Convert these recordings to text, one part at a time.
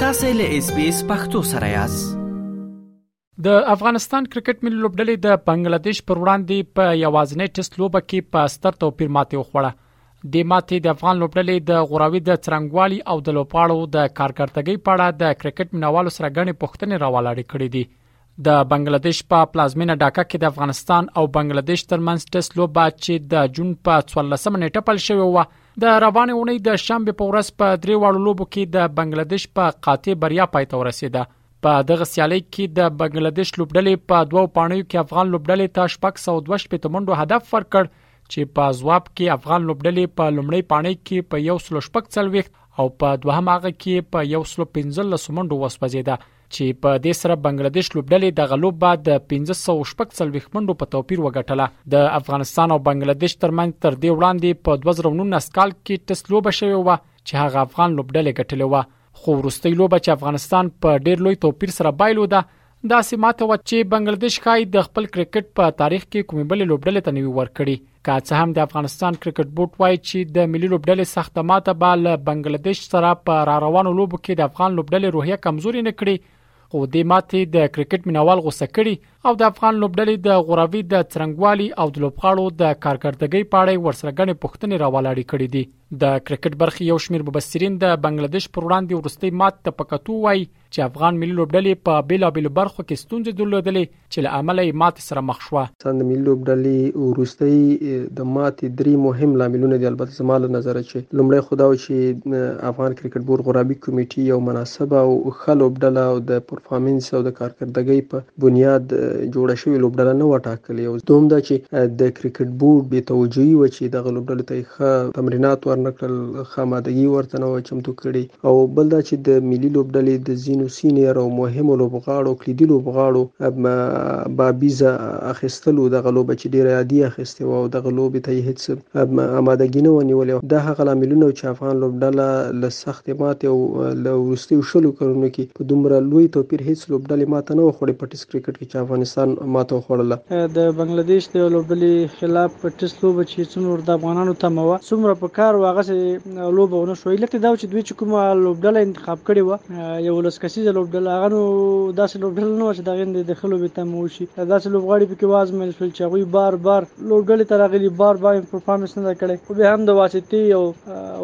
تاسو له اس بي اس پختو سره یاست د افغانستان کرکټ ملي لوبډلې د بنگلاديش پر وړاندې په یوازنې ټیسټ لوبه کې په ستر توپیر ماتې وخوړه د ماتې د افغان لوبډلې د غوراوي د څرنګوالي او د لوپاړو د کارکړتګۍ په اړه د کرکټ مینوالو سره غني پښتنې راولاړې کړې دي د بنگلاديش په پلازمینه ډاکا کې د افغانستان او بنگلاديش ترمنځ ټیسټ لوبه چې د جون په 14 نیټه پل شوې و د روانې اونۍ د شنبه په ورځ په درې واړو لوبو کې د بنگلاديش په قاطع بریا پای ته ورسیده په دغه سیالي کې د بنگلاديش لوبډلې په دوو پاڼو کې افغان لوبډلې ته شپږ سو دوش په تمنډو هدف ورکړ چې په ځواب کې افغان لوبډلې په لومړی پاڼې کې په یو سل شپږ څلويخت او په دوهم هغه کې په یو سل پنځل سمنډو وسوځیده چې په دې سره بنگلاديش لوبډلې د غلوب بعد د 1540 منډو په توپیر وګټله د افغانستان او بنگلاديش ترمنځ تر دې وړاندې په 2019 کال کې ټس لوبه شوې و چې هغه افغان لوبډلې ګټلې و خو وروستۍ لوبه چې افغانستان په ډیر لوی توپیر سره بایلو ده دا سیمه ته و چې بنگلاديش خای د خپل کرکټ په تاریخ کې کومې بلې لوبډلې ته نیوي ورکړي که څه هم د افغانستان کرکټ بورډ وایي چې د ملي لوبډلې سخت ماته به له بنگلاديش سره په را روانو لوبو کې د افغان لوبډلې روحیه کمزوري نه کړي خو دې ماته د کرکټ مینوال غوسه کړي او د افغان لوبډلې د غوراوي د څرنګوالي او د لوبغاړو د کارکردګۍ په اړه ورسره غنې پښتنې راولاړې کړې دي د کرکټ برخې یو شمیر مبصرین د بنگلاديش پر وړاندې ورستۍ ماته ته پکتو وایي چې افغان ملي لوبډلې په بیلابیلو برخو کې ستونزې درلودلې چې له امله یې ماتې سره مخ شوه. د ملي لوبډلې وروستۍ د ماتې درې مهم لاملونه دي، البته زما له نظره چې لومړی خو دا و چې افغان کرکټ بورډ غرابي کمیټې یو مناسبه او ښه لوبډله او د پرفارمنس او د کارکردګۍ په بنیاد جوړه شوې لوبډله نه وه ټاکلې او دوهم دا چې د کرکټ بورډ بې توجهي وه چې دغه لوبډلې ته یې ښه تمرینات ورنه کړل، ښه امادګي یې ورته نه وه چمتو کړې. او بل دا چې د ملي لوبډلې د ځینو سینیر او مهمو لوبغاړو کلیدي لوبغاړو بابیزه اخیستلو دغه لوبه چې ډیره عادي اخیستې وه او دغه لوبې ته یې هیڅ امادګي نه وه نیولې او دا هغه لاملونه وو چې افغان لوبډله له سختې ماتې او له وروستیو شلو کلونو کې په دومره لوی توپیر هیڅ لوبډلې ماته نه وه خوړې په کرکټ کې چې افغانستان ماته وخوړله. د بنګله دېش د یو لوبډلې خلاف په ټېسټ لوبه چې څومره د افغانانو تمه وه څومره په کار وه هغسې لوبه ونه شوه علت یې دا و چې دوی چې کومه لوبډله انتخاب کړې وه یوولس کسیزه لوبډله هغه نو داسې لوبډله نه وه چې د هغې نه د ښه لوبې تمه وشي داسې لوبغاړي پکې وازمویل شول چې هغوی بار بار لوبډلې ته راغلي بار بار یې پرفارمنس نه دی کړی خو بیا هم د واسطې او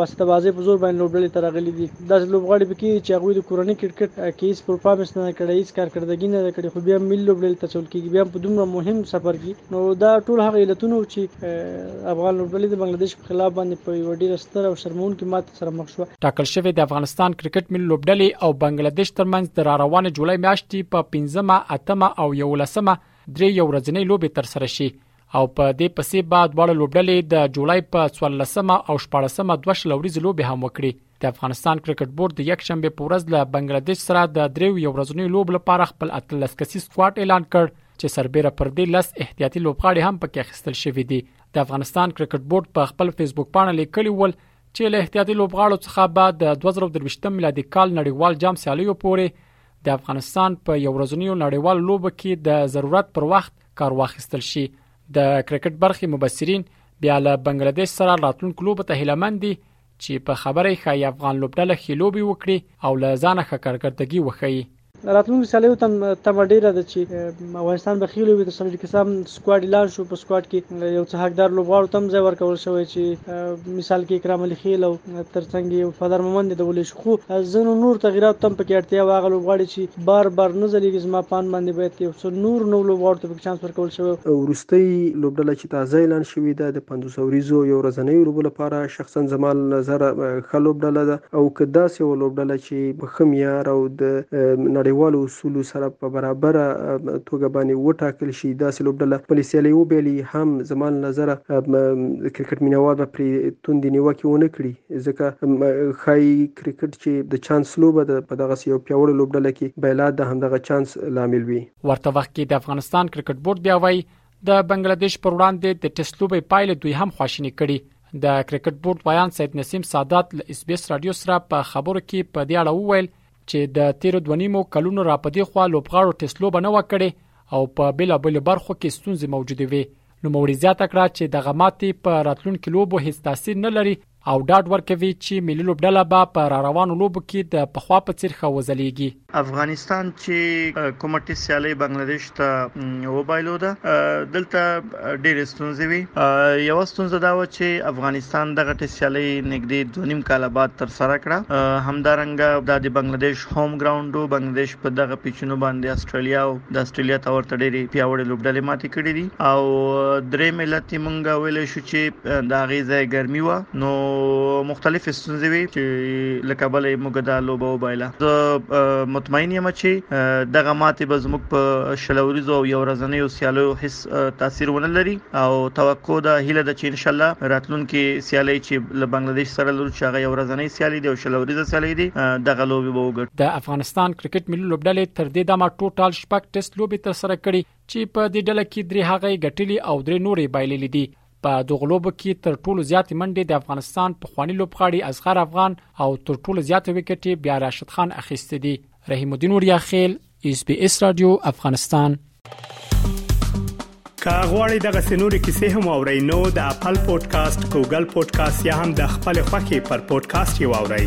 واسطه بازۍ په زور باندې لوبډلې ته راغلي دي. داسې لوبغاړي پکې دي چې هغوی د کورني کرکټ کې هیڅ پرفارمنس نه ده کړی، هیڅ کارکردګي نه ده کړې خو بیا هم ملي لوبډلې ته اچول کیږي، بیا هم په دومره مهم سفر کې، نو دا ټول هغه علتونه وو چې افغان لوبډلې د بنګله دیش په خلاف باندې په یوه ډیره ستره او شرمونکې ماتې سره مخ شوه. ټاکل شوې د افغانستان کرکټ ملي لوبډلې او بنګله دیش ترمنځ د راروانې جولای میاشتې په پنځمه، اتمه او یوولسمه درې یو ورځنۍ لوبې ترسره شي او په دې پسې به دواړه لوبډلې د جولای په 14مه او 14مه دوه شل ورځې لوبې هم وکړي د افغانستان کرکټ بورډ د یک شنبه په ورځ له بنگلاديش سره د دریو یو ورځنیو لوبو لپاره خپل 13 کسي سکواډ اعلان کړ چې سربېره پر دې لس احتیاطي لوبغاړي هم پکې اخیستل شوې دي د افغانستان کرکټ بورډ په خپل فیسبوک پاڼه لیکلی ول چې له احتیاطي لوبغاړو څخه به د 2023 میلادي کال نړیوال جام سیالیو پورې د افغانستان په یو ورځنیو نړیوال لوبو کې د ضرورت پر وخت کار واخیستل شي د کرکټ برخي مبصرین بیا له بنگلاديش سره راتلونکو لوبو ته هیله مند دي چې په خبره یې ښایي افغان لوبډله ښې لوبې وکړي او له ځانه ښه کارکردګي وښيي راتلونکو سیالیو تم تمه ډیره ده چې افغانستان به ښې لوبې ته سره لري که څه هم سکواډ اعلان شو په سکواډ کې یو څه حقدار لوبغاړو ته هم ځای ورکول شوی چې مثال کې اکرام علي خیل او ترڅنګ یې وفادار مومند یادولی شو خو ځینو نورو تغیراتو ته هم پکې اړتیا وه، هغه لوبغاړي چې بار بار نه ځلیږي زما په اند باندې باید یو څه نورو نوو لوبغاړو ته پکې چانس ورکول شوی وای. وروستۍ لوبډله چې تازه اعلان شوې ده د پنځوس اوریزو یو ورځنیو لوبو لپاره شخصاً زما له نظره ښه لوبډله ده او که داسې یوه لوبډله چې په ښه معیار او د نړیوالو اصولو سره په برابره توګه باندې وټاکل شي داسې لوبډله خپلې سیالۍ وبایلي هم زما له نظره کرکټ مینه وال به پرې توندې نیوکې ونه کړي. ځکه ښايي کرکټ چې د چانس لوبه ده، په دغسې یو پیاوړې لوبډله کې بیلاد د همدغه چانس لامل وي. ورته وخت کې د افغانستان کرکټ بورډ بیا وايي، د بنګله دېش پر وړاندې د ټېسټ لوبې پایلې دوی هم خواشینې کړي. د کرکټ بورډ ویاند سید نسیم سادات له ایس بي ایس راډیو سره په خبرو کې په دې اړه وویل، چې د تیرو دونیمو کلونو را په دې خوا لوبغاړو ټیسټ لوبه نه و کړې او په بېلابېلو برخو کې ستونزې موجودې وي نوموړي زیاته کړه چې دغه ماتې په راتلونکو لوبو هیڅ تاثیر نه لري او ډاډ ورکوي چې ملي لوبډله به په را روانو لوبو کې د پخوا په څیر ښه وځلیږي. افغانستان چې کومه ټیسټ سیالۍ بنګلهدېش ته وبایلوده دلته ډېر ستونزې وي یو ستونزه دا و چې افغانستان دغه ټسیالي نګدي دونیم کال بعد تر سره کړه همدارنګه د بنگلاديش هوم ګراوند او بنگلاديش په دغه پیچونو باندې استرالیا او د استرالیا تور تډيري پیاوړې لوبډلې ماتې کړې دي او درې ملت مونږه ویل شو چې دا غي ځای ګرمي و نو مختلف ستونزې وي چې له کبله یې موږ دا لوبه وبایله زه مطمئن یم چې دغه ماتې به زموږ په شلوریزو او یو ورځنیو سیالیو هیڅ تاثیر ونه لري او توقع ده هیله ده چې ان شاء الله راتلونکي سیالي چې له بنگلاديش سره لرو چې هغه یو ورځنۍ سیالي دی او شلوریزه سیالي دی دغه لوبه به وګټي د افغانستان کرکټ ملي لوبډلې تر دې دمه ټوټال شپږ ټیسټ لوبې تر سره کړې چې په دې ډله کې درې هغه ګټلې او درې نورې بایللې دي په دغه لوبو کې تر ټولو زیاتې منډې د افغانستان په خواني لوبغاړي اصغر افغان او تر ټولو زیاتې وکټې بیا راشد خان اخیستې دي رحیم الدین وړیا خیل اس بي اس رادیو افغانستان که غواړئ دغه سنوري کیسې هم او رینو د خپل پودکاسټ ګوګل پودکاسټ یا هم د خپل خاكي پر پودکاسټ یو اورئ